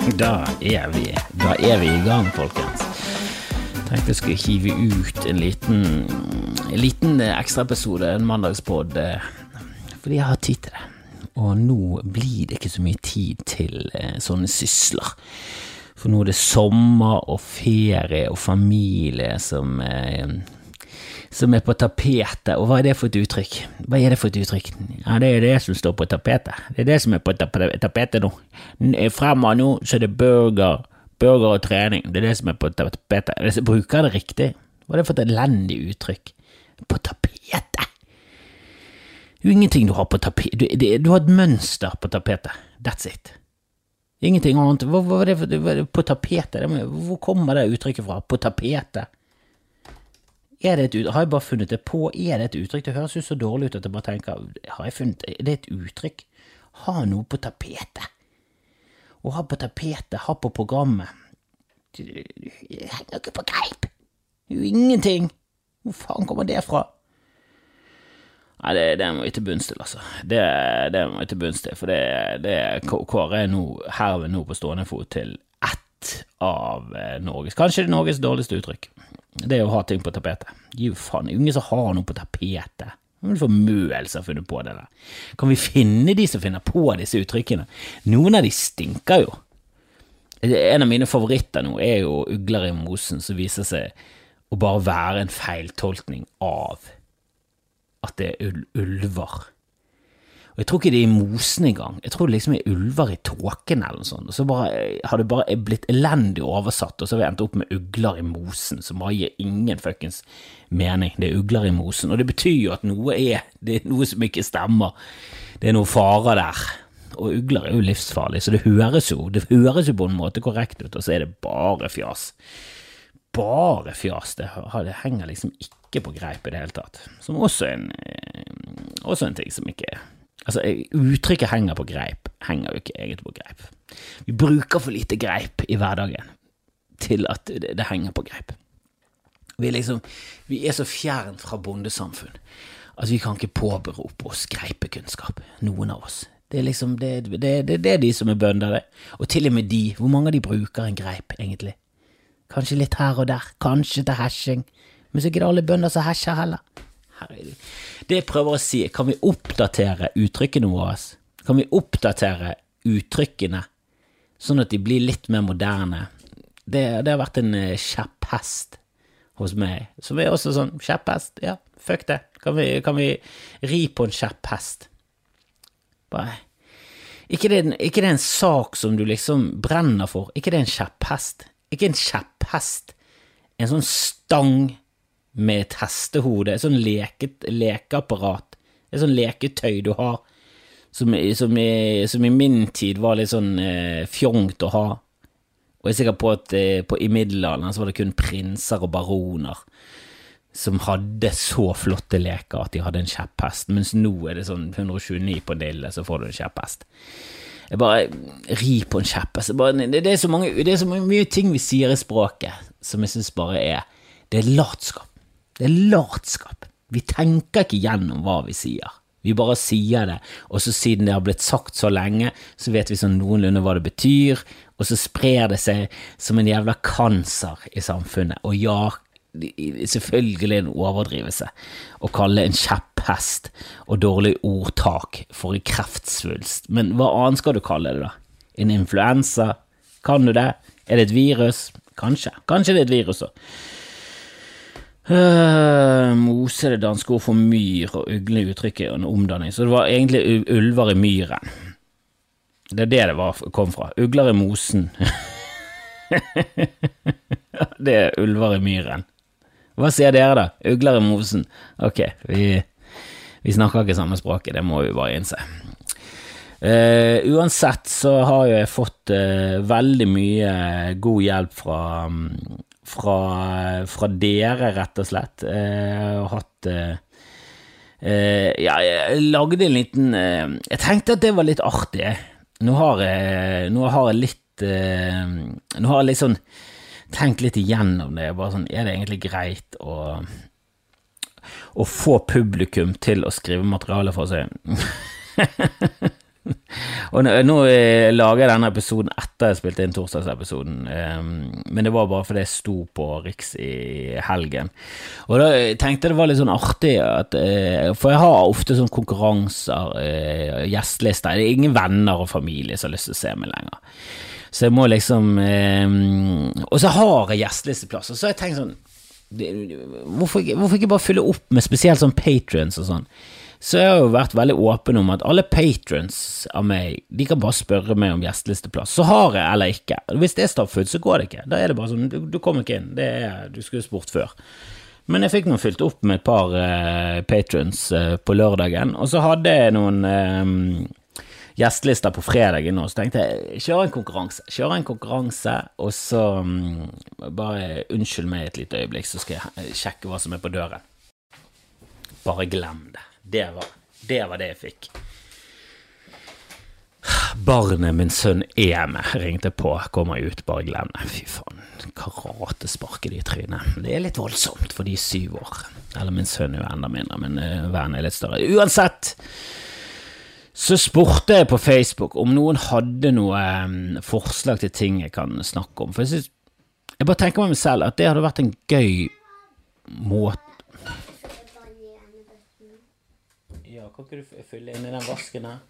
da er vi Da er vi i gang, folkens. Tenkte jeg skulle hive ut en liten En liten ekstraepisode, en mandagspod, eh, fordi jeg har tid til det. Og nå blir det ikke så mye tid til eh, sånne sysler. For nå er det sommer og ferie og familie som eh, som er på tapetet. Og hva er det for et uttrykk? Hva er det for et uttrykk? Ja, det er det som står på tapetet. Det er det som er på tapetet nå. Fremover nå så er det burger, burger og trening. Det er det som er på tapetet. Hvis jeg bruker det riktig, hva er det for et elendig uttrykk? På tapetet? Det er jo ingenting du har på tapetet. Du, du, har et mønster på tapetet. That's it. Ingenting annet. Hva, hva er det for, på tapetet? Hvor kommer det uttrykket fra? På tapetet? Er det et, har jeg bare funnet det på? Er det et uttrykk? Det høres jo så dårlig ut at jeg bare tenker Har jeg funnet Er det et uttrykk? Ha noe på tapetet. Å ha på tapetet, ha på programmet. Det henger ikke på greip. Det er jo ingenting. Hvor faen kommer det fra? Nei, det, det må vi til bunns til, altså. Det, det må vi til bunns til, for det, det kårer jeg nå herved nå på stående fot til av eh, Norges Kanskje det Norges dårligste uttrykk det er å ha ting på tapetet. Gi faen, ingen som har noe på tapetet. Hva for møl som har funnet på det der? Kan vi finne de som finner på disse uttrykkene? Noen av de stinker jo. En av mine favoritter nå er jo Ugler i mosen, som viser seg å bare være en feiltolkning av at det er ulver og jeg tror ikke det er i mosen engang. Jeg tror det liksom er ulver i tåken eller noe sånt. Og så bare, har det bare blitt elendig oversatt, og så har vi endt opp med ugler i mosen, som bare gir ingen fuckings mening. Det er ugler i mosen. Og det betyr jo at noe er Det er noe som ikke stemmer. Det er noen farer der. Og ugler er jo livsfarlig, så det høres jo, det høres jo på en måte korrekt ut, og så er det bare fjas. Bare fjas. Det, det henger liksom ikke på greip i det hele tatt. Som også en, eh, også en ting som ikke er Altså, uttrykket 'henger på greip' henger jo ikke egentlig på greip. Vi bruker for lite greip i hverdagen til at det, det henger på greip. Vi er liksom Vi er så fjernt fra bondesamfunn at vi kan ikke påberope oss greipekunnskap, noen av oss. Det er liksom det, det, det, det er de som er bønder, det. Og til og med de. Hvor mange av de bruker en greip, egentlig? Kanskje litt her og der, kanskje til hashing, men så er ikke alle bønder som hasher heller. Det jeg prøver å si, kan vi oppdatere uttrykkene våre? Kan vi oppdatere uttrykkene sånn at de blir litt mer moderne? Det, det har vært en eh, kjepphest hos meg, som er også sånn kjepphest. Ja, fuck det. Kan vi, kan vi ri på en kjepphest? Bare ikke det, ikke det er en sak som du liksom brenner for, ikke det er en kjepphest. Ikke en kjepphest, en sånn stang med et hestehode, et sånn leket, lekeapparat, et sånn leketøy du har, som, som, i, som i, min tid var litt sånn eh, fjongt å ha. Og jeg er sikker på at eh, på, i middelalderen så var det kun prinser og baroner som hadde så flotte leker at de hadde en kjepphest, mens nå er det sånn 129 på dille, så får du en kjepphest. Jeg bare ri på en kjepphest. Det, det, er så mange, mye ting vi sier i språket som jeg syns bare er Det er latskap. Det er latskap. Vi tenker ikke gjennom hva vi sier. Vi bare sier det, og så siden det har blitt sagt så lenge, så vet vi sånn noenlunde hva det betyr, og så sprer det seg som en jævla kanser i samfunnet. Og ja, selvfølgelig en overdrivelse å kalle en kjepphest og dårlig ordtak for en kreftsvulst, men hva annet skal du kalle det, da? En influensa? Kan du det? Er det et virus? Kanskje. Kanskje det er et virus òg. Uh, mose det danske ord for myr og ugle uttrykket en omdanning, så det var egentlig ulver i myren. Det er det det var, kom fra. Ugler i mosen. det er ulver i myren. Hva sier dere, da? Ugler i mosen. Ok, vi, vi snakker ikke samme språket, det må vi bare innse. Uh, uansett så har jo jeg fått uh, veldig mye god hjelp fra um, fra, fra dere, rett og slett. Jeg har hatt eh, Ja, jeg lagde en liten eh, Jeg tenkte at det var litt artig. Nå har jeg, nå har jeg litt eh, Nå har jeg litt sånn tenkt litt igjennom det. Bare sånn, Er det egentlig greit å, å få publikum til å skrive materiale for seg? og nå, eh, lager jeg denne episoden etter jeg spilte inn torsdagsepisoden, um, men det var bare fordi jeg sto på Riks i helgen. Og da tenkte jeg det var litt sånn artig at uh, For jeg har ofte sånn konkurranser, gjestelister. Det er ingen venner og familie som har lyst til å se meg lenger. Så jeg må liksom um, Og så har jeg gjestelisteplass, og så har jeg tenkt sånn hvorfor, hvorfor, ikke bare fylle opp med spesielt sånn patrions og sånn? Så jeg har jo vært veldig åpen om at alle patrons av meg, de kan bare spørre meg om gjestelisteplass. Så har jeg eller ikke. Hvis det er stappfullt, så går det ikke. Da er det bare sånn, du, du kommer ikke inn. Er, du skulle spurt før. Men jeg fikk nå fylt opp med et par eh, patrons eh, på lørdagen, og så hadde jeg noen eh, gjestelister på fredagen nå, så tenkte jeg kjøre en konkurranse. Kjøre en konkurranse, og så um, bare unnskyld meg et lite øyeblikk, så skal jeg sjekke hva som er på døren. Bare glem det. Det var, det var det jeg fikk. Barnet min sønn er med, ringte på, kommer ut, bare glem det. Fy faen, karatesparket i trynet. Det er litt voldsomt for de syv år. Eller min sønn er jo enda mindre, men vennen verden er litt større. Uansett, så spurte jeg på Facebook om noen hadde noe um, forslag til ting jeg kan snakke om. For jeg, synes, jeg bare tenker meg selv at det hadde vært en gøy måte Kan ikke du fylle inn i den vasken her?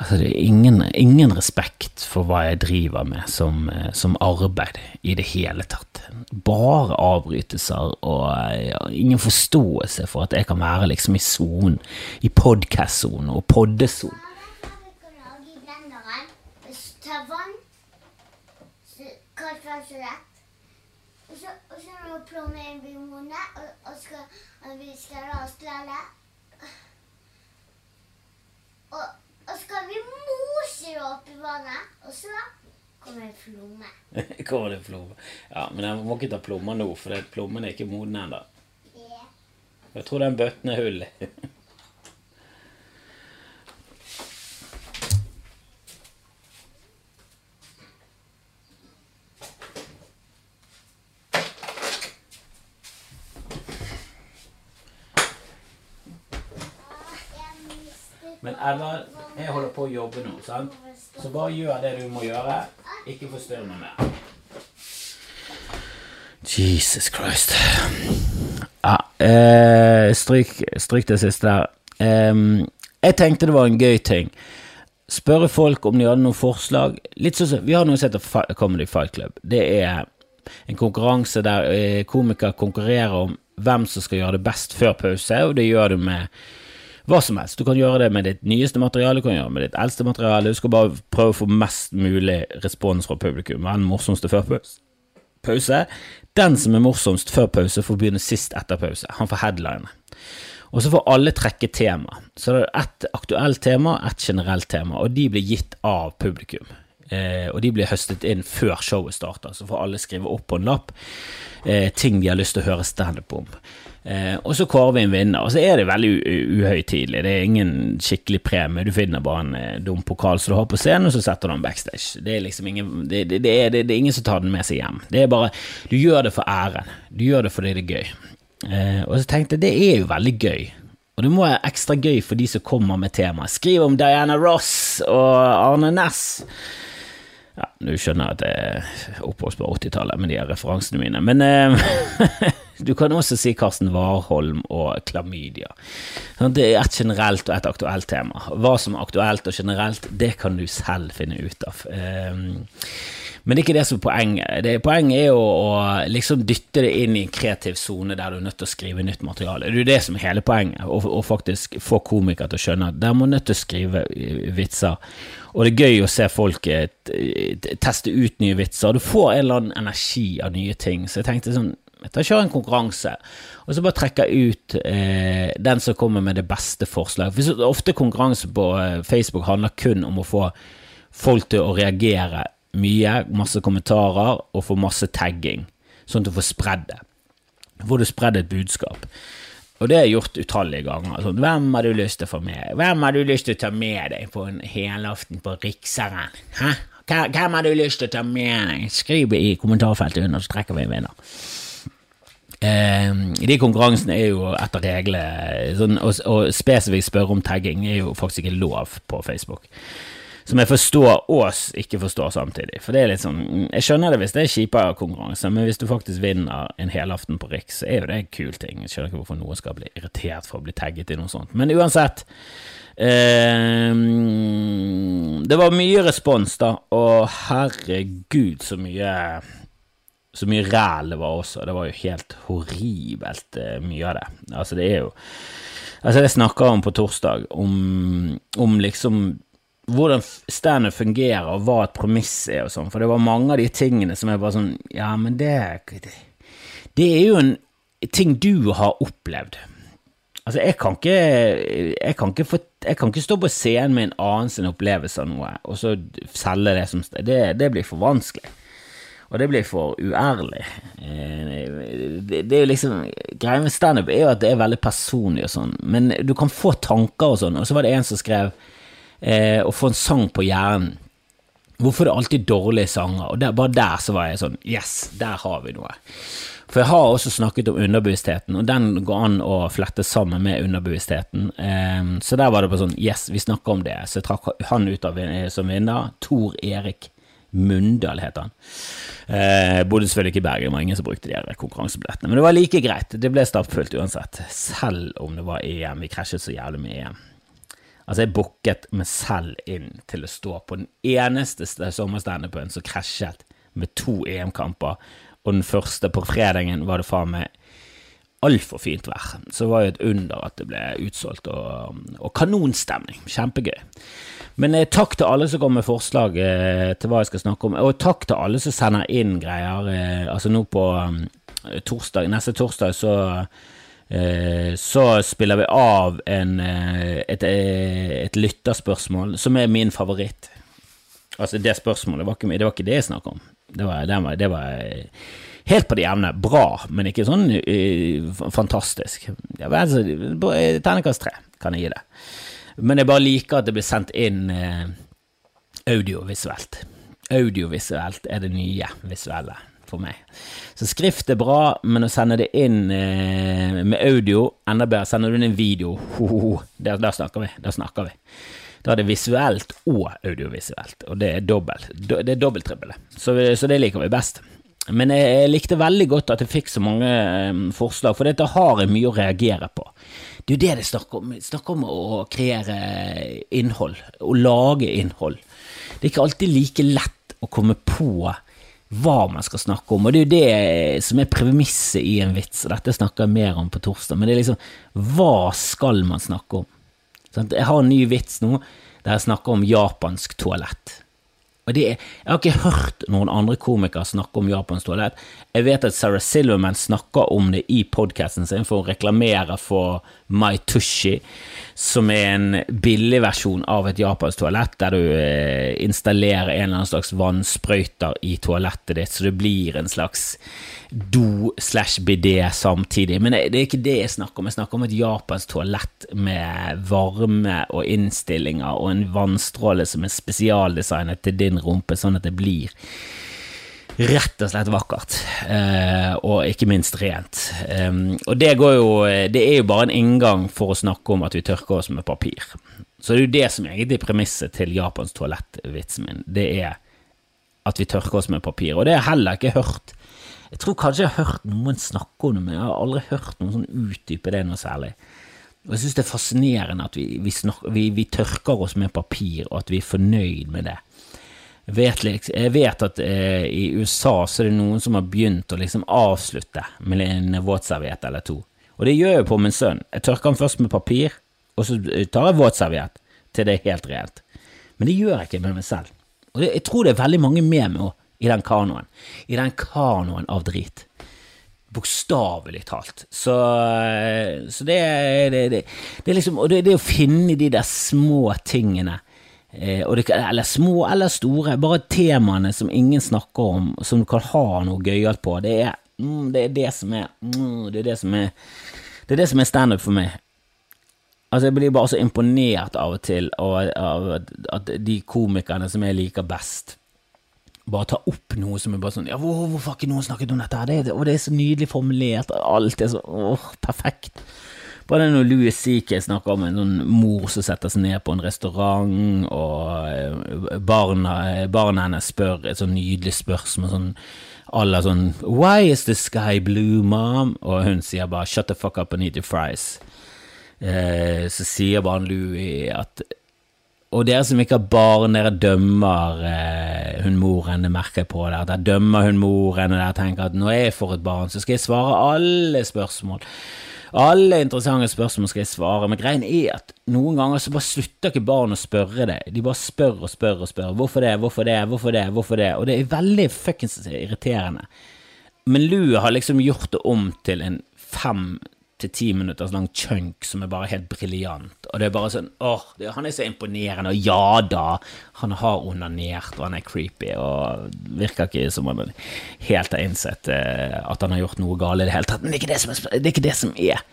Altså, det er ingen, ingen, respekt for hva jeg driver med som, eh, som arbeid i det hele tatt. Bare avbrytelser og ja, ingen forståelse for at jeg kan være liksom i sonen, i podkast-sonen og poddesonen. Ta vann, kaldt og så, og så når plommen en bimone, og, og, skal, og vi skal rasklelle og, og skal vi mose opp i vannet, og så kommer det plomme. kommer det plomme. Ja, men jeg må ikke ta plommer nå, for plommen er ikke moden ennå. Yeah. Jeg tror den bøtten er hull Men jeg holder på å jobbe nå, sant? så bare gjør det du må gjøre. Ikke forstyrr meg mer. Jesus Christ. Ja, eh, stryk, stryk, det siste der. Eh, jeg tenkte det var en gøy ting. Spørre folk om de hadde noen forslag. Litt sånn Vi har noe som heter Comedy Fight Club. Det er en konkurranse der eh, komikere konkurrerer om hvem som skal gjøre det best før pause, og det gjør du med hva som helst. Du kan gjøre det med ditt nyeste materiale, du kan gjøre det med ditt eldste materiale. Du skal bare prøve å få mest mulig respons fra publikum. Hva er den morsomste før pause? Den som er morsomst før pause, får begynne sist etter pause. Han får headline. Og så får alle trekke tema. Så det er ett aktuelt tema, ett generelt tema, og de blir gitt av publikum. Eh, og de blir høstet inn før showet starter, så får alle skrive opp på en lapp eh, ting de har lyst til å høre standup om. Eh, og så kårer vi en vinner. Og så er det veldig uhøytidelig. Det er ingen skikkelig premie. Du finner bare en eh, dum pokal som du har på scenen, og så setter du den backstage. Det er liksom ingen, det, det, det, er, det, er, ingen som tar den med seg hjem. Det er bare Du gjør det for æren. Du gjør det fordi det er gøy. Eh, og så tenkte jeg det er jo veldig gøy. Og det må være ekstra gøy for de som kommer med temaet. Skriv om Diana Ross og Arne Næss. Ja, nå skjønner jeg at jeg er Oppholds på 80-tallet med de her referansene mine. Men eh, du kan også si Karsten Warholm og klamydia. Sånn, det er et generelt og et aktuelt tema. Hva som er aktuelt og generelt, det kan du selv finne ut av. Eh, men det er ikke det som er poenget. Poenget er å, å liksom dytte det inn i en kreativ sone der du er nødt til å skrive nytt materiale. Det er det som er hele poenget, å faktisk få komikere til å skjønne at der må nødt til å skrive eh, vitser og det er gøy å se folk eh, teste ut nye vitser. Du får en eller annen energi av nye ting. Så jeg tenkte sånn jeg tar kjører en konkurranse, og så bare trekker jeg ut eh, den som kommer med det beste forslaget. For ofte konkurranse på eh, Facebook handler kun om å få folk til å reagere mye, masse kommentarer, og få masse tagging, sånn at du får spredd det. Får du spredd et budskap. Og det er gjort utallige ganger. Sånn, hvem har du lyst til å få med Hvem har du lyst til å ta med deg på en helaften på Rikseren? Hæ? Hvem har du lyst til å ta med deg? Skriv i kommentarfeltet under, så trekker vi en vinner. Eh, de konkurransene er jo etter reglene sånn, og, og spesifikt spørre om tagging er jo faktisk ikke lov på Facebook. Som jeg forstår og ikke forstår samtidig. For det er litt sånn Jeg skjønner det hvis det er kjipere konkurranse, men hvis du faktisk vinner en helaften på Riks, så er jo det en kul ting. Jeg skjønner ikke hvorfor noen skal bli irritert for å bli tagget i noe sånt. Men uansett eh, Det var mye respons, da, og herregud så mye så mye ræl det var også. Det var jo helt horribelt eh, mye av det. Altså, det er jo Altså, jeg snakka om på torsdag om, om liksom hvordan standup fungerer, og hva et premiss er og sånn, for det var mange av de tingene som er bare sånn Ja, men det Det er jo en ting du har opplevd. Altså, jeg kan ikke Jeg kan ikke, få, jeg kan ikke stå på scenen med en annen sin opplevelse av noe, og så selge det som Det, det blir for vanskelig. Og det blir for uærlig. Eh, det, det er jo liksom Greia med standup er jo at det er veldig personlig og sånn, men du kan få tanker og sånn. Og så var det en som skrev eh, å få en sang på hjernen. Hvorfor er det alltid dårlige sanger? Og der, bare der så var jeg sånn Yes, der har vi noe. For jeg har også snakket om underbevisstheten, og den går an å flette sammen med underbevisstheten. Eh, så der var det bare sånn Yes, vi snakker om det. Så jeg trakk han ut av som vinner. Tor Erik Mundal het han. Eh, bodde selvfølgelig ikke i Bergen, det var ingen som brukte de konkurransebillettene. Men det var like greit, det ble stappfullt uansett, selv om det var EM. Vi krasjet så jævlig med EM. Altså, jeg booket meg selv inn til å stå på den eneste sommerstandupen som krasjet med to EM-kamper, og den første på fredagen var det faen meg altfor fint vær. Så det var jo et under at det ble utsolgt, og, og kanonstemning. Kjempegøy. Men eh, takk til alle som kommer med forslag eh, til hva jeg skal snakke om, og takk til alle som sender inn greier. Eh, altså nå på um, torsdag, neste torsdag så eh, så spiller vi av en, eh, et, et lytterspørsmål som er min favoritt. Altså, det spørsmålet var ikke, det var ikke det jeg snakket om. Det var, det var, det var helt på det jevne. Bra, men ikke sånn uh, fantastisk. Altså, Terningkast tre kan jeg gi det. Men jeg bare liker at det blir sendt inn eh, audiovisuelt. Audiovisuelt er det nye visuelle for meg. Så skrift er bra, men å sende det inn eh, med audio enda bedre. Sender du inn en video, ho, der, der, snakker vi. Der snakker vi. Da er det visuelt og audiovisuelt, og det er dobbelt. Det er dobbelttribbel. Så, så det liker vi best. Men jeg, likte veldig godt at jeg fikk så mange um, forslag, for dette har jeg mye å reagere på. Det er jo det det snakker om. Snakk om å kreere innhold, å lage innhold. Det er ikke alltid like lett å komme på hva man skal snakke om, og det er jo det som er premisset i en vits, og dette snakker jeg mer om på torsdag, men det er liksom hva skal man snakke om? Jeg har en ny vits nå der jeg snakker om japansk toalett. Og det, Jeg har ikke hørt noen andre komikere snakke om Japans toalett. Jeg vet at Sarah Silverman snakker om det i podkasten sin for å reklamere for My Tushi, som er en billig versjon av et japansk toalett, der du eh, installerer en eller annen slags vannsprøyter i toalettet ditt, så det blir en slags do slash bidé samtidig. Men det, er ikke det jeg snakker om. Jeg snakker om et japansk toalett med varme og innstillinger og en vannstråle som er spesialdesignet til din rumpe, sånn at det blir rett og slett vakkert, eh, og ikke minst rent. Og det, jo, det er jo bare en inngang for å snakke om at vi tørker oss med papir. Så det er jo det som er egentlig premisset til Japans toalettvitsen min. Det er at vi tørker oss med papir. Og det har jeg heller ikke hørt jeg tror kanskje jeg har hørt noen snakke om det, men jeg har aldri hørt noen sånn utdype det noe særlig. Og Jeg synes det er fascinerende at vi, vi, snakker, vi, vi, tørker oss med papir, og at vi er fornøyd med det. Vet, jeg vet at eh, i USA så er det noen som har begynt å liksom avslutte med en våtserviett eller to. Og det gjør jeg på min sønn. Jeg tørker han først med papir, og så tar jeg våtserviett til det er helt rent. Men det gjør jeg ikke med meg selv. Og det, jeg tror det er veldig mange med meg i den kanoen. I den kanoen av drit. Bokstavelig talt. Så, så det, det, det, det, er liksom Og det, det å finne de der små tingene eh, det, Eller små eller store, bare temaene som ingen snakker om, som du kan ha noe gøyalt på. Det er, mm, det er det som er mm, Det er det som er Det er det som er standup for meg. Altså, jeg blir bare så imponert av og til av, av at de komikerne som jeg liker best, bare ta opp noe som er bare sånn Ja, hvor, hvorfor har ikke noen snakket om dette? her? Det, og det er så nydelig formulert, og alt er så åh, perfekt. Bare når Louis C.K. snakker om en sånn mor som setter seg ned på en restaurant, og eh, barna, barna hennes spør et sånn nydelig spørsmål sånn Alle sånn Why is the sky blue, mom? Og hun sier bare Shut the fuck up and eat your fries. Eh, så sier bare Louis at og dere som ikke har barn, dere dømmer eh, hun moren, det merker jeg på der. Der dømmer hun moren, og dere tenker at når jeg får et barn, så skal jeg svare alle spørsmål. Alle interessante spørsmål skal jeg svare, men greien er at noen ganger så bare slutter ikke barn å spørre deg. De bare spør og spør og spør. Hvorfor det, hvorfor det, hvorfor det, hvorfor det? Og det er veldig fuckings irriterende. Men Lou har liksom gjort det om til en fem til ti minutters lang chunk som er bare helt briljant. Og det er bare sånn åh, det, han er så imponerende, og ja da, han har onanert, og han er creepy, og virker ikke som han helt har innsett eh, at han har gjort noe galt i det hele tatt. Men det er ikke det som er, det er, ikke det som er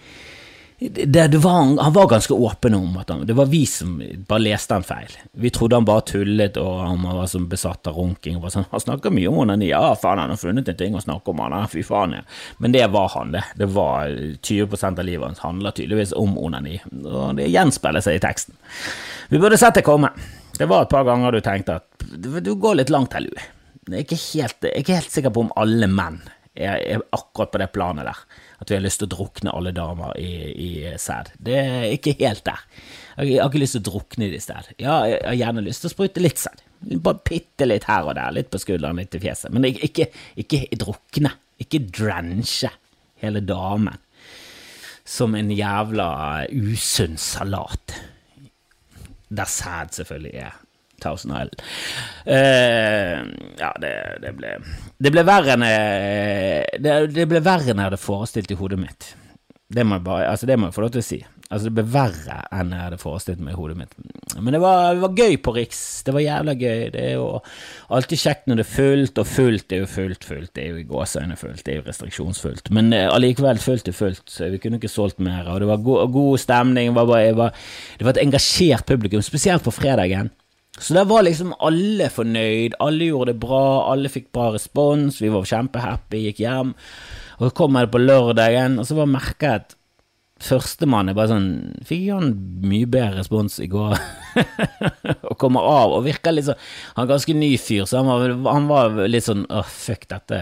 det, det var, han var ganske åpen om at han, det var vi som bare leste han feil. Vi trodde han bare tullet, og han var som besatt av runking. Og sånn, han snakker mye om onani. Ja, faen, han har funnet en ting å snakke om, han. Fy faen, ja. Men det var han, det. Det var 20% av livet hans handler tydeligvis om onani. Og det gjenspeiler seg i teksten. Vi burde sett det komme. Det var et par ganger du tenkte at du går litt langt her, Louie. Jeg er ikke helt, jeg er helt sikker på om alle menn er, er akkurat på det planet der at vi har lyst til å drukne alle damer i, i sæd. Det er ikke helt der. Jeg har ikke lyst til å drukne i sted. Ja, jeg har gjerne lyst til å sprute litt sæd. Bare bitte litt her og der, litt på skulderen, litt i fjeset. Men ikke, ikke, drukne. Ikke drenche hele damen som en jævla usunn salat. Der sæd selvfølgelig er Thousand Island. Uh, ja, det, det, ble Det ble verre enn jeg det, det, ble verre enn jeg hadde forestilt i hodet mitt. Det må jeg bare, altså det må jeg få lov til å si. Altså, det ble verre enn jeg hadde forestilt meg i hodet mitt. Men det var, det var, gøy på Riks. Det var jævla gøy. Det er jo alltid kjekt når det er fullt, og fullt er jo fullt, fullt. Det er jo i gåseøyne fullt, det er jo restriksjonsfullt. Men eh, allikevel fullt er fullt, så vi kunne ikke solgt mer. Og det var god, god stemning. Var, bare, var, det var et engasjert publikum, spesielt på fredagen. Så der var liksom alle fornøyd, alle gjorde det bra, alle fikk bra respons, vi var kjempehappy, gikk hjem. Og så kom jeg på lørdagen, og så bare merka at førstemann er bare sånn Fikk ikke han mye bedre respons i går? og kommer av og virker litt sånn Han er ganske ny fyr, så han var, han var litt sånn åh, fuck, dette,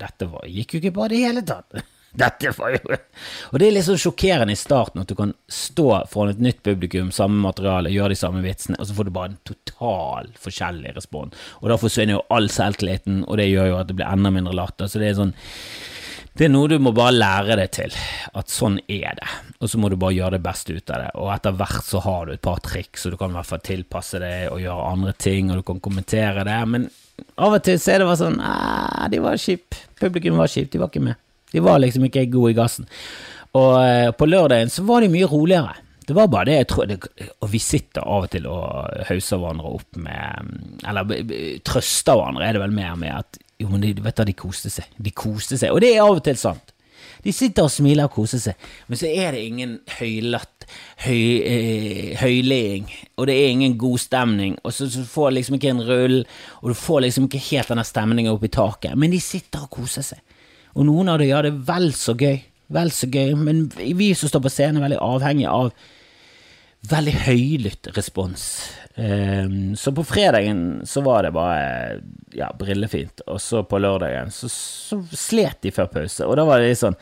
dette var, gikk jo ikke bra i det hele tatt. Dette var jo Og det er litt sånn sjokkerende i starten at du kan stå foran et nytt publikum, samme materiale, gjøre de samme vitsene, og så får du bare en total forskjellig respons. Og da forsvinner jo all selvtilliten, og det gjør jo at det blir enda mindre latter. Så det er sånn det er noe du må bare lære deg til, at sånn er det, og så må du bare gjøre det beste ut av det. Og etter hvert så har du et par triks, og du kan i hvert fall tilpasse deg og gjøre andre ting, og du kan kommentere det, men av og til så er det bare sånn de var kjipe, publikum var kjipt, de var ikke med. De var liksom ikke gode i gassen. Og eh, på lørdagen så var de mye roligere. Det var bare det jeg tror Og vi sitter av og til og hauser hverandre opp med Eller trøster hverandre, er det vel mer med at Jo, men de, vet du, de koste seg. De koste seg. Og det er av og til sant. De sitter og smiler og koser seg, men så er det ingen høylatt, høy, eh, høyleing, og det er ingen god stemning, og så, så får liksom ikke en rull, og du får liksom ikke helt denne stemningen opp i taket, men de sitter og koser seg. Og noen av dem gjør det vel så gøy, vel så gøy, men vi som står på scenen, er veldig avhengig av veldig høylytt respons. Um, så på fredagen så var det bare ja, brillefint, og så på lørdagen så, så slet de før pause, og da var det litt sånn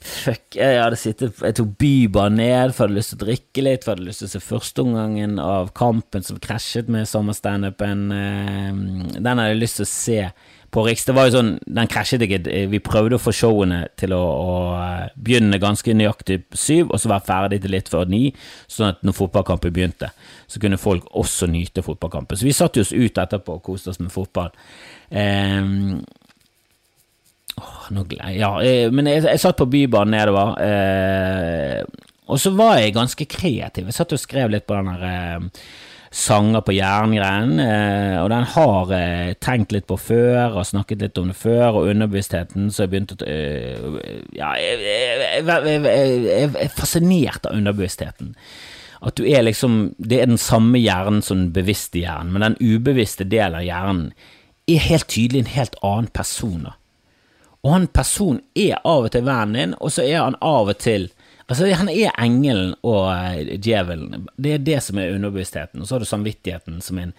Fuck, jeg hadde sittet Jeg tok Bybanen ned, for jeg hadde lyst til å drikke litt, for jeg hadde lyst til å se førsteomgangen av kampen som krasjet med sommerstandupen. Um, den hadde jeg lyst til å se på Riks. Det var jo sånn, Den krasjet ikke. Vi prøvde å få showene til å, å eh, begynne ganske nøyaktig syv, og så være ferdig til litt før ni, sånn at når fotballkampen begynte, så kunne folk også nyte fotballkampen. Så vi satte oss ut etterpå og koste oss med fotball. Um, åh, nå, ja, eh, men jeg, jeg, satt på Bybanen nedover, eh, og så var jeg ganske kreativ. Jeg satt og skrev litt på den der eh, sanger på jerngreien, eh, og den har jeg tenkt litt på før, og snakket litt om det før, og underbevisstheten, så jeg begynte å eh, Ja, jeg, er fascinert av underbevisstheten. At du er liksom Det er den samme hjernen som den bevisste hjernen, men den ubevisste delen av hjernen er helt tydelig en helt annen person. Og han personen er av og til vennen din, og så er han av og til Altså, han er engelen og uh, djevelen. Det er det som er underbevisstheten. Og så har du samvittigheten som en,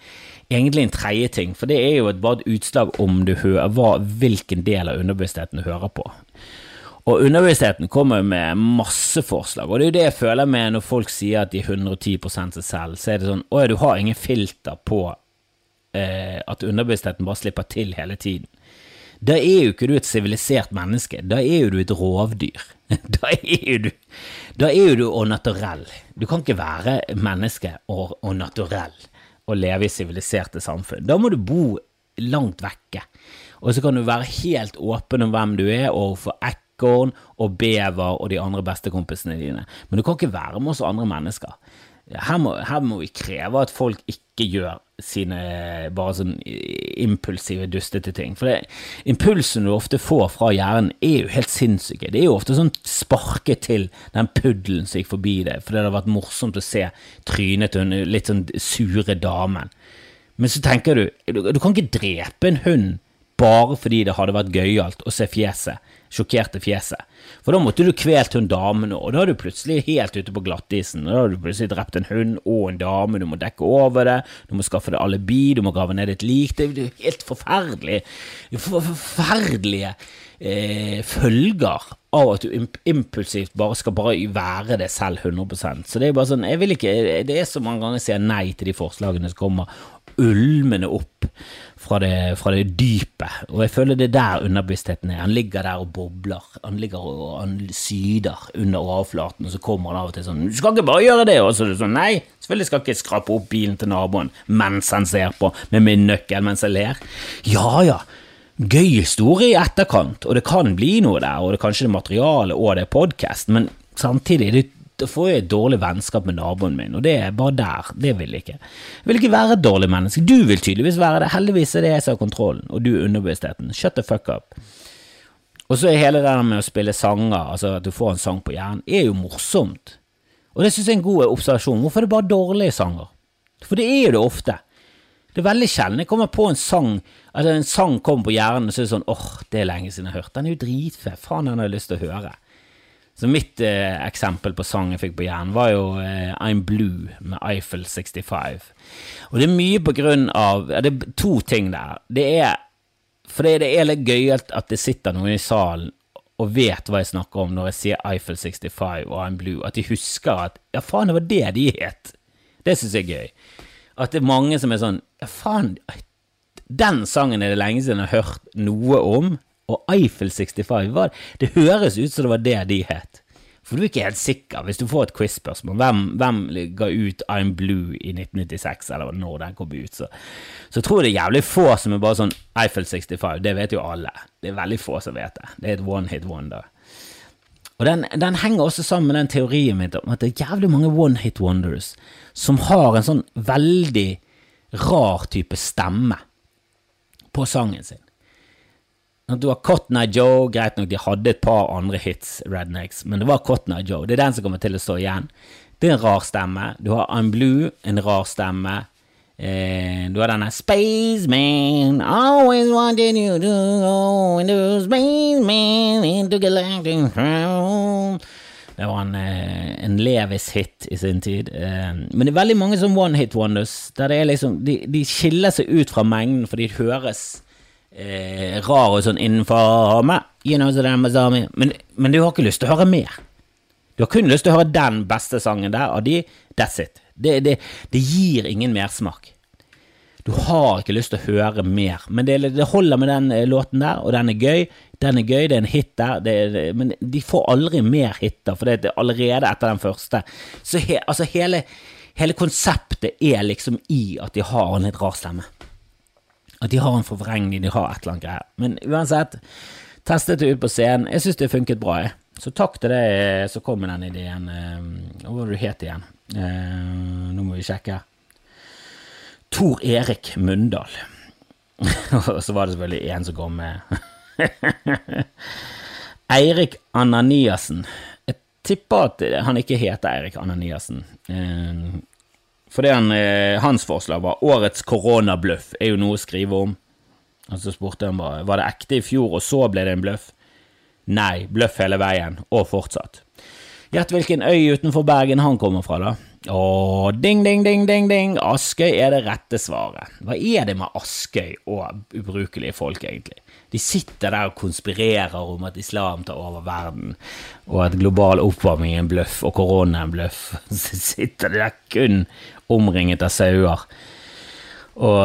egentlig en tredje ting, for det er jo et, bare et utslag om du hører hva, hvilken del av underbevisstheten du hører på. Og underbevisstheten kommer med masse forslag, og det er jo det jeg føler med når folk sier at de er 110 seg selv, så er det sånn å ja, du har ingen filter på eh, at underbevisstheten bare slipper til hele tiden. Da er jo ikke du et sivilisert menneske, da er jo du et rovdyr. Da er jo du, da er jo du au naturell. Du kan ikke være menneske og, og naturell og leve i siviliserte samfunn. Da må du bo langt vekke. Og så kan du være helt åpen om hvem du er overfor ekorn og bever og de andre bestekompisene dine, men du kan ikke være med oss andre mennesker. Her må, her må, vi kreve at folk ikke gjør sine bare sånn impulsive, dustete ting. For det, impulsen du ofte får fra hjernen, er jo helt sinnssyke. Det er jo ofte sånn sparke til den puddelen som gikk forbi deg, fordi det har vært morsomt å se trynet til den litt sånn sure damen. Men så tenker du, du, du kan ikke drepe en hund bare fordi det hadde vært gøyalt å se fjeset sjokkerte fjeset. For da måtte du kvelt hun damen, og da er du plutselig helt ute på glattisen. Da har du plutselig drept en hund og en dame, du må dekke over det, du må skaffe deg alibi, du må grave ned et lik. Det er helt forferdelig. Forferdelige eh, følger av at du impulsivt bare skal bare være det selv 100% Så det er bare sånn, jeg vil ikke, det er så mange ganger jeg sier nei til de forslagene som kommer ulmende opp fra det, fra det dype. Og jeg føler det er der underbevisstheten er. Han ligger der og bobler. Han ligger og han syder under overflaten, og så kommer han av og til sånn 'Du skal ikke bare gjøre det!' Og så er det sånn 'Nei, selvfølgelig skal jeg ikke skrape opp bilen til naboen mens han ser på med min nøkkel mens jeg ler'. Ja ja. Gøy historie i etterkant, og det kan bli noe der, og det er kanskje det materialet og det er podkast, men samtidig det da får jeg et dårlig vennskap med naboen min, og det er bare der. Det vil jeg ikke. Jeg vil ikke være et dårlig menneske. Du vil tydeligvis være det. Heldigvis er det jeg som har kontrollen, og du er underbevisstheten. Shut the fuck up. Og så er hele det der med å spille sanger, altså at du får en sang på hjernen, er jo morsomt. Og det synes jeg er en god observasjon. Hvorfor er det bare dårlige sanger? For det er jo det ofte. Det er veldig sjelden jeg kommer på en sang altså en sang kommer på hjernen, og så er det sånn åh, oh, det er lenge siden jeg har hørt. Den er jo dritfet. Faen, den har jeg lyst til å høre. Så mitt eh, eksempel på sang jeg fikk på hjernen, var jo eh, I'm Blue med Eiffel 65. Og det er mye på grunn av ja, Det er to ting der. Det er fordi det er litt gøyalt at det sitter noen i salen og vet hva jeg snakker om når jeg sier Eiffel 65 og I'm Blue, at de husker at ja, faen, det var det de het. Det syns jeg er gøy. At det er mange som er sånn ja, faen, den sangen er det lenge siden jeg har hørt noe om. Og Eiffel 65 var, Det høres ut som det var det de het. For du er ikke helt sikker, hvis du får et quiz-spørsmål, hvem, hvem, ga ut I'm Blue i 1996, eller når den kom ut, så, så tror jeg det er jævlig få som er bare sånn Eiffel 65, det vet jo alle. Det er veldig få som vet det. Det er et one hit wonder. Og den, den henger også sammen med den teorien min om at det er jævlig mange one hit wonders som har en sånn veldig rar type stemme på sangen sin. Du har Cotton Eye Joe, greit nok de hadde et par andre hits, Rednecks, men det var Cotton Eye Joe. Det er den som kommer til å stå igjen. Det er en rar stemme. Du har I'm Blue, en rar stemme. Eh, du har denne Spaceman, always wanted you to go into spaceman into galactic travel. Det var en, eh, en Levis-hit i sin tid. Eh, men det er veldig mange som one hit wonders, der det er liksom, de, de skiller seg ut fra mengden fordi de høres eh, rar og sånn innenfor meg. You know, men, men, du har ikke lyst til å høre mer. Du har kun lyst til å høre den beste sangen der, av de, that's it. Det, det, det gir ingen mersmak. Du har ikke lyst til å høre mer, men det, det, holder med den eh, låten der, og den er gøy. Den er gøy, det er en hit der, det, men de får aldri mer hiter, for det er allerede etter den første. Så he, altså hele, hele konseptet er liksom i at de har en litt rar stemme. At de har en forvrengning, de har et eller annet greier. Men uansett, testet det ut på scenen. Jeg syns det funket bra, jeg. Så takk til deg som kom med den ideen. Eh, hva var det du het igjen? Eh, nå må vi sjekke. Tor Erik Mundal. Og så var det selvfølgelig en som kom med Eirik Ananiassen. Jeg tipper at han ikke heter Eirik Ananiassen. Fordi han, eh, hans forslag var 'Årets koronabløff' er jo noe å skrive om. Og så spurte han bare var det ekte i fjor, og så ble det en bløff. Nei, bløff hele veien, og fortsatt. Gjett hvilken øy utenfor Bergen han kommer fra, da. Å, ding, ding, ding, ding, ding, Askøy er det rette svaret. Hva er det med Askøy og ubrukelige folk, egentlig? De sitter der og konspirerer om at islam tar over verden, og at global oppvarming er en bløff, og korona er en bløff. Så sitter de der kun omringet av sauer. Og,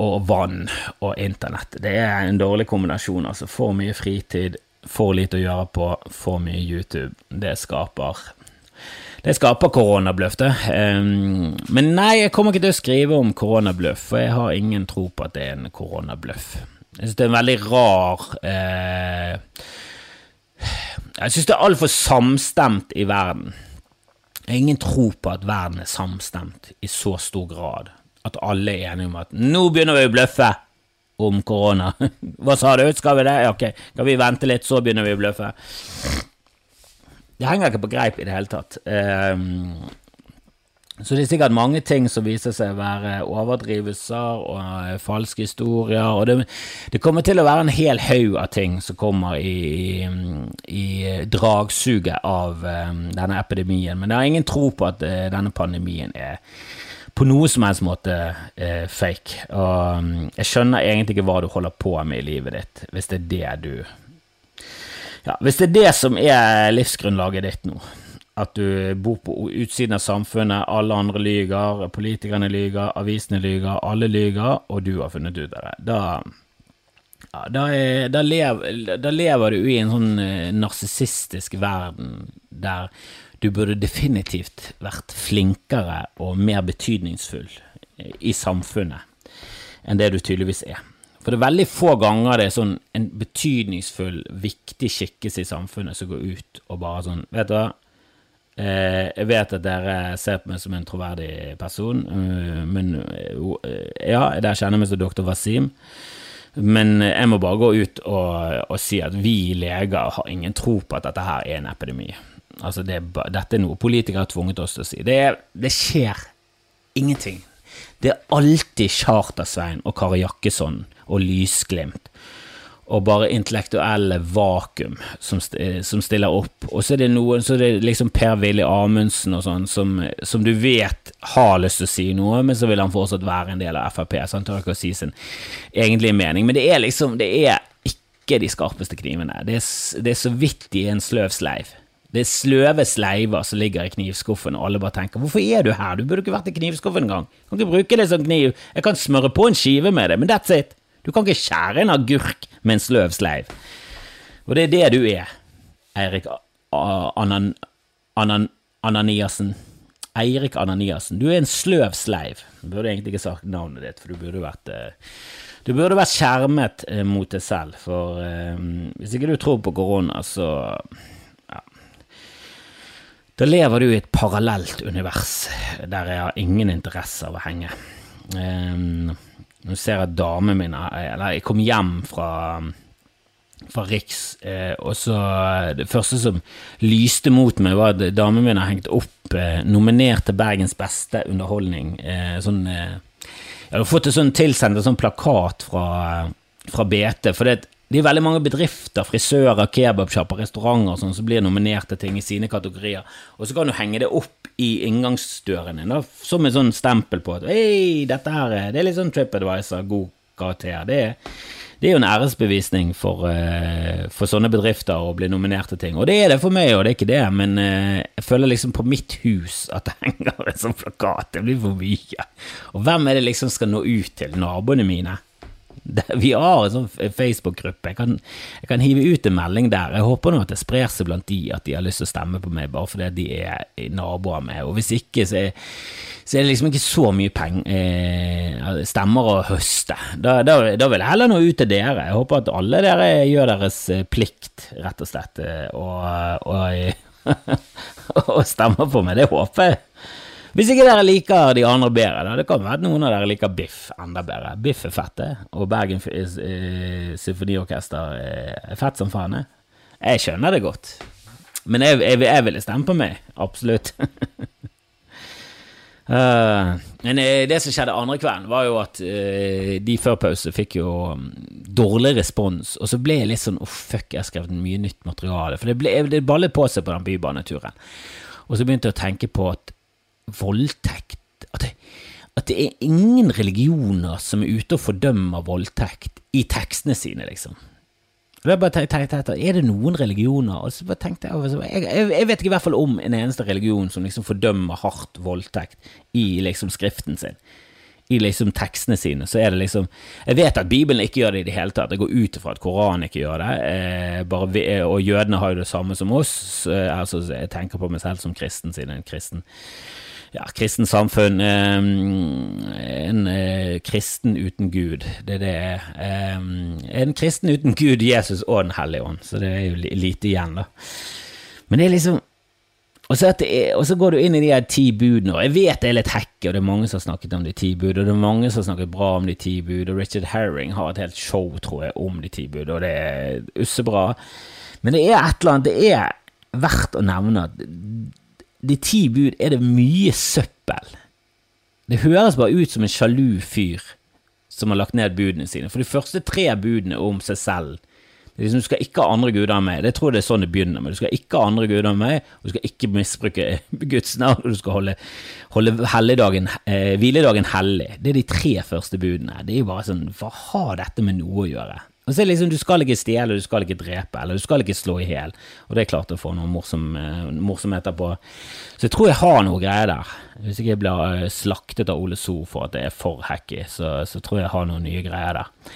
og, vann og internett. Det er en dårlig kombinasjon. altså For mye fritid, for lite å gjøre på, for mye YouTube. Det skaper det skaper koronabløff, det. Um, men nei, jeg kommer ikke til å skrive om koronabløff, for jeg har ingen tro på at det er en koronabløff. Jeg syns det er en veldig rar uh, Jeg syns det er altfor samstemt i verden. Jeg har ingen tro på at verden er samstemt i så stor grad at alle er enige om at nå begynner vi å bløffe om korona. Hva sa du, skal vi det? Ok, kan vi vente litt, så begynner vi å bløffe? Det henger ikke på greip i det hele tatt. Um, så det er sikkert mange ting som viser seg å være overdrivelser og uh, falske historier. Og det, det, kommer til å være en hel haug av ting som kommer i, i, i dragsuget av um, denne epidemien. Men jeg har ingen tro på at uh, denne pandemien er på noe som helst måte uh, fake. Og um, jeg skjønner egentlig ikke hva du holder på med i livet ditt, hvis det er det du ja, Hvis det er det som er livsgrunnlaget ditt nå, at du bor på utsiden av samfunnet, alle andre lyger, politikerne lyger, avisene lyger, alle lyger, og du har funnet ut av det, da, ja, da, er, da, lever, da lever, du i en sånn eh, narsissistisk verden der du burde definitivt vært flinkere og mer betydningsfull i samfunnet enn det du tydeligvis er. For det er veldig få ganger det er sånn en betydningsfull, viktig skikkelse i samfunnet som går ut og bare sånn Vet du hva, eh, jeg vet at dere ser på meg som en troverdig person, uh, men uh, ja, dere kjenner meg som doktor Wasim. Men jeg må bare gå ut og, og, si at vi leger har ingen tro på at dette her er en epidemi. Altså, det, dette er noe politikere har tvunget oss til å si. Det, det skjer ingenting. Det er alltid Charter-Svein og Kari Jakkesson og lysglimt. Og bare intellektuelle vakuum som, som stiller opp. Og så er det noen, så er det liksom Per-Willy Amundsen og sånn, som, som, du vet har lyst til å si noe, men så vil han fortsatt være en del av Frp, så han tør ikke å si sin egentlige mening. Men det er liksom, det er ikke de skarpeste knivene. Det er, det er så vidt i en sløv sleiv. Det er sløve sleiver som ligger i knivskuffen, og alle bare tenker 'hvorfor er du her, du burde ikke vært i knivskuffen engang'. Kan ikke bruke det som kniv, jeg kan smøre på en skive med det, men that's it. Du kan ikke skjære en agurk med en sløv sleiv. Og det er det du er, Eirik Anan, Anan, Ananiassen. Eirik Ananiassen. Du er en sløv sleiv. Du burde egentlig ikke sagt navnet ditt, for du burde vært eh, du burde vært skjermet eh, mot deg selv, for um, hvis ikke du tror på korona, så da lever du i et parallelt univers der jeg har ingen interesse av å henge. Um, nå ser jeg damen min Eller jeg kom hjem fra, fra Riks, eh, og så Det første som lyste mot meg, var at damen min har hengt opp eh, nominert til Bergens beste underholdning. Eh, sånn Jeg har fått en sånn tilsendt en sånn plakat fra, fra BT. for det det er veldig mange bedrifter, frisører, kebabsjapper, restauranter sånn, som blir nominert til ting i sine kategorier, og så kan du henge det opp i inngangsdøren din, som et sånn stempel på at hei, dette her det er litt sånn TripAdvisor, god karakter. Det, det, er jo en æresbevisning for, uh, for, sånne bedrifter å bli nominert til ting. Og det er det for meg, og det er ikke det, men uh, jeg føler liksom på mitt hus at det henger en sånn plakat. Det blir for mye. Og hvem er det liksom skal nå ut til? Naboene mine? Vi har en sånn Facebook-gruppe. Jeg, jeg, kan hive ut en melding der. Jeg håper nå at det sprer seg blant de at de har lyst til å stemme på meg bare fordi de er naboer med. Og hvis ikke, så er, så er det liksom ikke så mye peng, eh, stemmer å høste. Da, da, da, vil jeg heller nå ut til dere. Jeg håper at alle dere gjør deres eh, plikt, rett og slett, eh, og, og, og stemmer på meg. Det håper jeg. Hvis ikke dere liker de andre bedre, da. Det kan være noen av dere liker Biff enda bedre. Biff er fett, det. Og Bergen uh, Symfoniorkester er fett som faen. Jeg skjønner det godt. Men jeg, jeg, jeg ville stemme på meg. Absolutt. Uh, men det som skjedde andre kvelden, var jo at uh, de før pause fikk jo um, dårlig respons, og så ble jeg litt sånn oh, fuck, jeg har skrevet mye nytt materiale. For det, ble, det ballet på seg på den bybaneturen. Og så begynte jeg å tenke på at voldtekt at det, at det er ingen religioner som er ute og fordømmer voldtekt i tekstene sine, liksom. Og jeg bare tenkte, tenkte, Er det noen religioner? Og så bare tenkte jeg, jeg, jeg vet ikke i hvert fall om en eneste religion som liksom fordømmer hardt voldtekt i liksom skriften sin. I liksom tekstene sine. Så er det liksom Jeg vet at Bibelen ikke gjør det i det hele tatt. Jeg går ut ifra at Koranen ikke gjør det. Eh, vi, og jødene har jo det samme som oss. Eh, altså, jeg tenker på meg selv som kristen, siden en kristen ja, kristent samfunn En eh, kristen uten Gud, det er det er. En kristen uten Gud, Jesus og Den hellige ånd, så det er jo lite igjen, da. Men det er liksom og så, er, og så, går du inn i de her ti budene, og jeg vet det er litt hekke, og det er mange som har snakket om de ti bud, og det er mange som har snakket bra om de ti bud, og Richard Herring har et helt show, tror jeg, om de ti bud, og det er ussebra. Men det er et eller annet Det er verdt å nevne at de ti bud er det mye søppel. Det høres bare ut som en sjalu fyr som har lagt ned budene sine. For de første tre budene om seg selv Det er liksom, Du skal ikke ha andre guder enn meg. Det tror jeg det er sånn det begynner med. Du skal ikke ha andre guder enn meg, og du skal ikke misbruke Guds navn, og du skal holde, holde eh, hviledagen hellig. Det er de tre første budene. Det er jo bare sånn Hva har dette med noe å gjøre? Og så er det liksom, Du skal ikke stjele, du skal ikke drepe, eller du skal ikke slå i hjel. Og det er klart å få noen morsom, uh, morsomheter på. Så jeg tror jeg har noe greier der. Hvis ikke jeg blir uh, slaktet av Ole So for at det er for hacky, så, så, tror jeg jeg har noen nye greier der.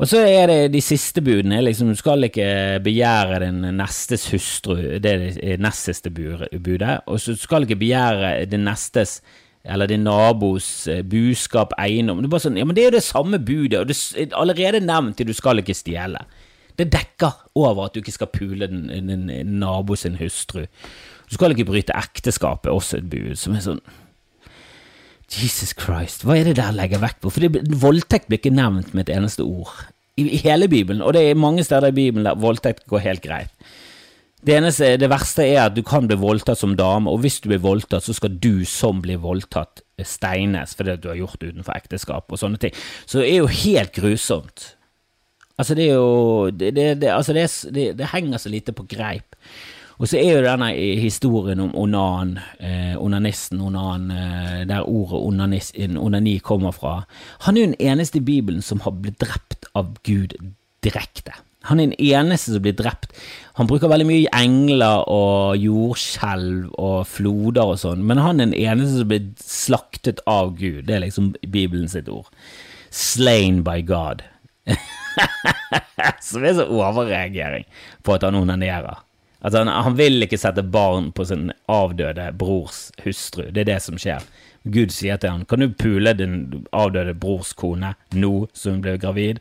Og så er det de siste budene. liksom Du skal ikke begjære din nestes hustru, det er det nest siste budet. Og så skal du ikke begjære din nestes eller din nabos eh, buskap, eiendom. Det er sånn, ja, det er jo det samme budet, og det er allerede nevnt til du skal ikke stjele. Det dekker over at du ikke skal pule din, din, din nabo sin hustru. Du skal ikke bryte ekteskapet, også et bud som er sånn Jesus Christ, hva er det der legger vekt på? For det, voldtekt blir ikke nevnt med et eneste ord i, i hele Bibelen, og det er mange steder i Bibelen der voldtekt går helt greit. Det, eneste, det verste er at du kan bli voldtatt som dame, og hvis du blir voldtatt, så skal du som blir voldtatt, steines fordi du har gjort det utenfor ekteskap og sånne ting. Så det er jo helt grusomt. Altså, det er jo Det, det, altså det, det henger så lite på greip. Og så er jo denne historien om onan, eh, onanisten, onan, eh, der ordet onanis, onani kommer fra. Han er jo den eneste i Bibelen som har blitt drept av Gud direkte. Han er den eneste som blir drept. Han bruker veldig mye engler og jordskjelv og floder og sånn, men han er den eneste som blir slaktet av Gud. Det er liksom Bibelen sitt ord. Slain by God. som er så overreagering på at han onanerer. Altså han, han, vil ikke sette barn på sin avdøde brors hustru. Det er det som skjer. Gud sier til han, kan du pule din avdøde brors kone nå som hun ble gravid?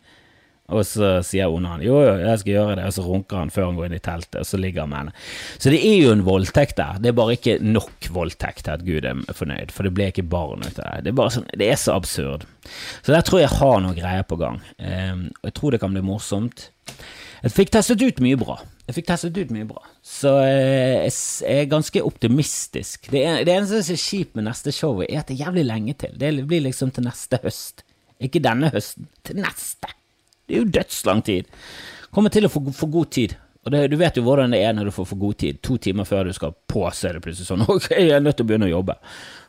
Og så sier Onan jo, jo, jeg skal gjøre det, og så runker han før han går inn i teltet, og så ligger han med henne. Så det er jo en voldtekt der, det er bare ikke nok voldtekt til at Gud er fornøyd, for det ble ikke barn ut av det. Det er sånn, det er så absurd. Så der tror jeg har noe greier på gang, um, og jeg tror det kan bli morsomt. Jeg fikk testet ut mye bra. Jeg fikk testet ut mye bra, så jeg er ganske optimistisk. Det, er, det eneste som er kjipt med neste show, er at det er jævlig lenge til. Det blir liksom til neste høst. Ikke denne høsten, til neste. Det er jo dødslang tid. Kommer til å få, få god tid. Og det, Du vet jo hvordan det er når du får for god tid. To timer før du skal på, så er det plutselig sånn Ok, jeg er nødt til å begynne å jobbe.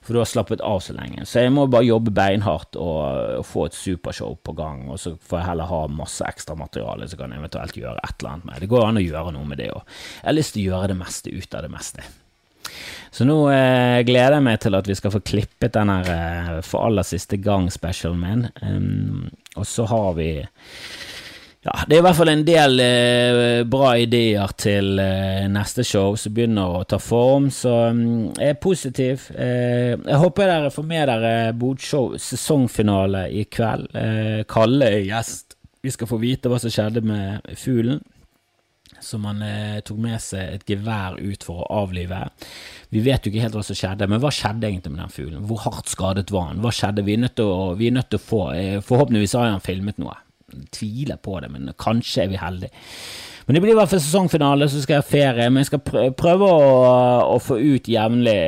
For du har slappet av så lenge. Så jeg må bare jobbe beinhardt og, og få et supershow på gang. Og så får jeg heller ha masse ekstra materiale så kan jeg eventuelt gjøre et eller annet med. Det går an å gjøre noe med det òg. Jeg har lyst til å gjøre det meste ut av det meste. Så nå eh, gleder jeg meg til at vi skal få klippet den her eh, for aller siste gang specialen min. Um, og så har vi ja, det er i hvert fall en del eh, bra ideer til eh, neste show som begynner å ta form, så um, jeg er positiv. Eh, jeg håper dere får med dere Bodshow sesongfinale i kveld. Eh, Kalle er gjest. Vi skal få vite hva som skjedde med fuglen som han eh, tok med seg et gevær ut for å avlive. Vi vet jo ikke helt hva som skjedde, men hva skjedde egentlig med den fuglen? Hvor hardt skadet var han? Hva skjedde? Vi er nødt til å, nødt til å få eh, Forhåpentligvis har han filmet noe. Tviler på det, men kanskje er vi heldige. Men det blir i hvert fall sesongfinale, så skal jeg ha ferie. Men jeg skal prøve å, å få ut jevnlig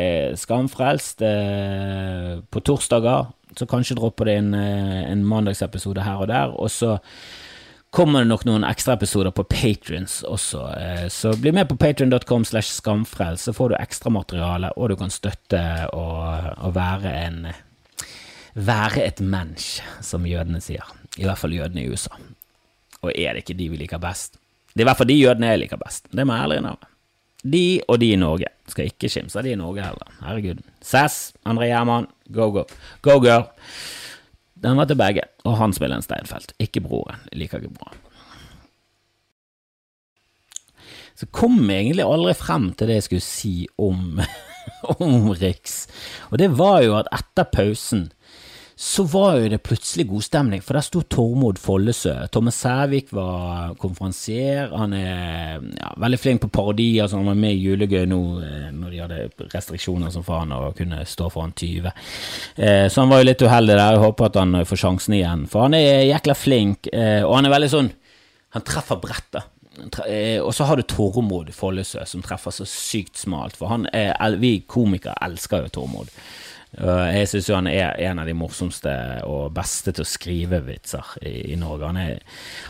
Skamfrelst eh, på torsdager. Så kanskje droppe det en, eh, en mandagsepisode her og der. Og så kommer det nok noen ekstraepisoder på Patrions også. Eh, så bli med på patrion.com slash skamfrelst, så får du ekstramateriale, og du kan støtte og, og være en Være et mensch, som jødene sier. I hvert fall jødene i USA. Og er det ikke de vi liker best? Det er i hvert fall de jødene jeg liker best. Det må jeg ærlig innrømme. De og de i Norge. Skal ikke kimse av de i Norge heller. Herregud. Sass, André Gjerman, go, go. Go, girl. Den var til begge, og han spiller en Steinfeld, ikke broren. Jeg liker ikke broren. Så kom jeg egentlig aldri frem til det jeg skulle si om, om Riks, og det var jo at etter pausen så var jo det plutselig god stemning, for der sto Tormod Follesø. Thomas Sævik var konferansier. Han er ja, veldig flink på parodier, så han var med i Julegøy nå eh, når de hadde restriksjoner som faen og kunne stå foran 20. Eh, så han var jo litt uheldig der. Jeg håper at han får sjansen igjen, for han er jækla flink, eh, og han er veldig sånn Han treffer brettet. Og så har du Tormod Follesø, som treffer så sykt smalt, for han er, vi komikere elsker jo Tormod. Jeg syns han er en av de morsomste og beste til å skrive vitser i, i Norge. Han, er,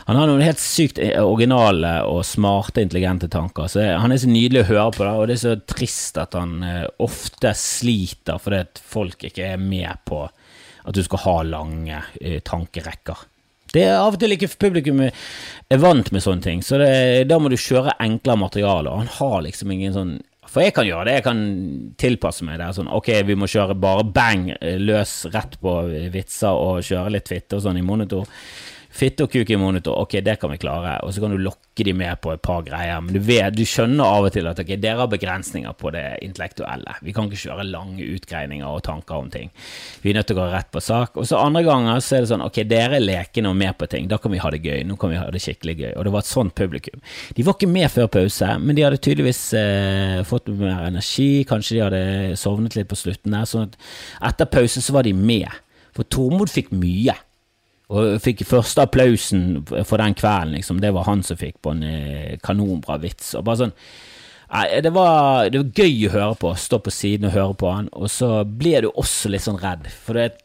han, har noen helt sykt originale og smarte, intelligente tanker. Så Han er så nydelig å høre på, det, og det er så trist at han eh, ofte sliter fordi at folk ikke er med på at du skal ha lange eh, tankerekker. Det er Av og til ikke publikum er vant med sånne ting, så det, da må du kjøre enklere materiale. Han har liksom ingen sånn for jeg kan gjøre det, jeg kan tilpasse meg det. Sånn, ok, vi må kjøre bare bang løs rett på vitser og kjøre litt fitte og sånn i monitor. Fitte og kuk i monitor, ok, det kan vi klare. Og så kan du lokke de med på et par greier. Men du, vet, du skjønner av og til at ok, dere har begrensninger på det intellektuelle. Vi kan ikke kjøre lange utgreininger og tanker om ting. Vi er nødt til å gå rett på sak. Og så andre ganger så er det sånn ok, dere er lekne og med på ting. Da kan vi ha det gøy. Nå kan vi ha det skikkelig gøy. Og det var et sånt publikum. De var ikke med før pause, men de hadde tydeligvis eh, fått mer energi. Kanskje de hadde sovnet litt på slutten der. sånn at etter pausen så var de med. For Tormod fikk mye. Og fikk første applausen for den kvelden, liksom. Det var han som fikk på en eh, kanonbra vits. Og bare sånn det var, det var, gøy å høre på, stå på siden og høre på han, og så blir du også litt sånn redd. For det,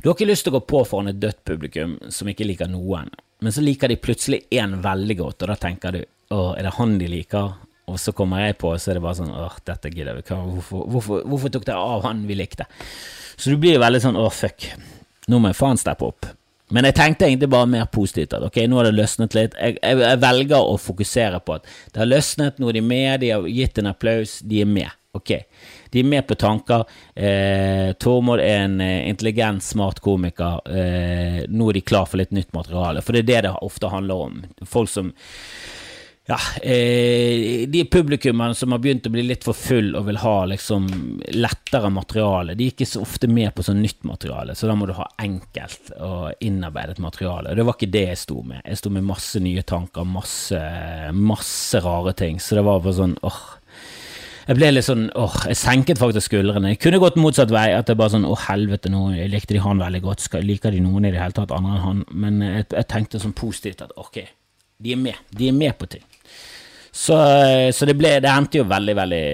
du har ikke lyst til å gå på foran et dødt publikum som ikke liker noen, men så liker de plutselig én veldig godt, og da tenker du å, er det han de liker? Og så kommer jeg på, og så er det bare sånn åh, dette gidder vi ikke. Hvorfor, hvorfor, hvorfor tok dere av han vi likte? Så du blir veldig sånn åh, fuck, nå må jeg faen steppe opp. Men jeg tenkte egentlig bare mer positivt. at ok, Nå har det løsnet litt. Jeg, jeg, jeg, velger å fokusere på at det har løsnet, nå er de med, de har gitt en applaus, de er med. Ok, De er med på tanker. Eh, Tormod er en eh, intelligent, smart komiker. Eh, nå er de klar for litt nytt materiale. For det er det det ofte handler om. Folk som ja, eh, de publikummene som har begynt å bli litt for full og vil ha liksom lettere materiale, de er ikke så ofte med på sånn nytt materiale, så da må du ha enkelt og innarbeidet materiale. Det var ikke det jeg sto med. Jeg sto med masse nye tanker, masse, masse rare ting, så det var bare sånn åh. Jeg ble litt sånn, åh, jeg senket faktisk skuldrene. Jeg kunne gått motsatt vei, at det bare sånn, åh, helvete, nå likte de han veldig godt, skal, liker de noen i det hele tatt andre enn han, men jeg, jeg tenkte sånn positivt at ok, de er med, de er med på ting. Så, så det, ble, det, endte jo veldig, veldig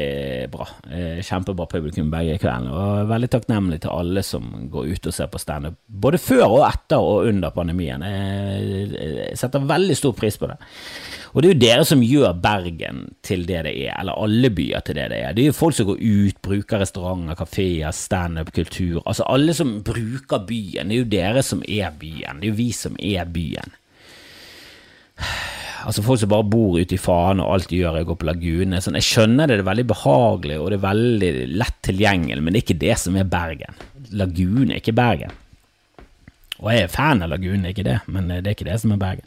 bra. Eh, kjempebra publikum begge kveldene. Og veldig takknemlig til alle som går ut og ser på standup, både før og etter og under pandemien. Jeg setter veldig stor pris på det. Og det er jo dere som gjør Bergen til det det er, eller alle byer til det det er. Det er jo folk som går ut, bruker restauranter, kafeer, standup, kultur. Altså alle som bruker byen. Det er jo dere som er byen. Det er jo vi som er byen. Altså Folk som bare bor ute i faen og alt de gjør jeg går på lagunene. Sånn, jeg skjønner det, det er veldig behagelig og det er veldig lett tilgjengelig, men det er ikke det som er Bergen. Lagunen er ikke Bergen. Og jeg er fan av Lagunen, ikke det, men det er ikke det som er Bergen.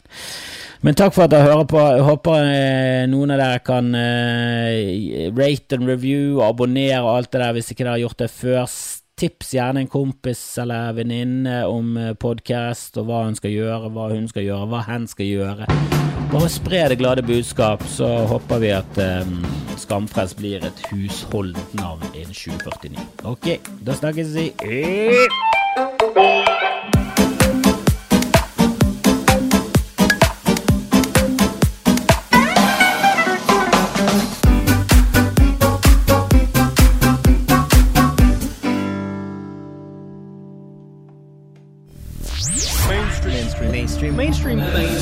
Men takk for at dere hører på. Jeg håper eh, noen av dere kan eh, rate and review og abonnere og alt det der hvis ikke dere har gjort det før. Tips gjerne en kompis eller venninne om eh, podkast og hva hun skal gjøre, hva hun skal gjøre, hva hen skal gjøre. Bare spre det glade budskap, så håper vi at um, Skamfrelst blir et husholdent navn innen 2049. Ok, da snakkes vi. mainstream thing.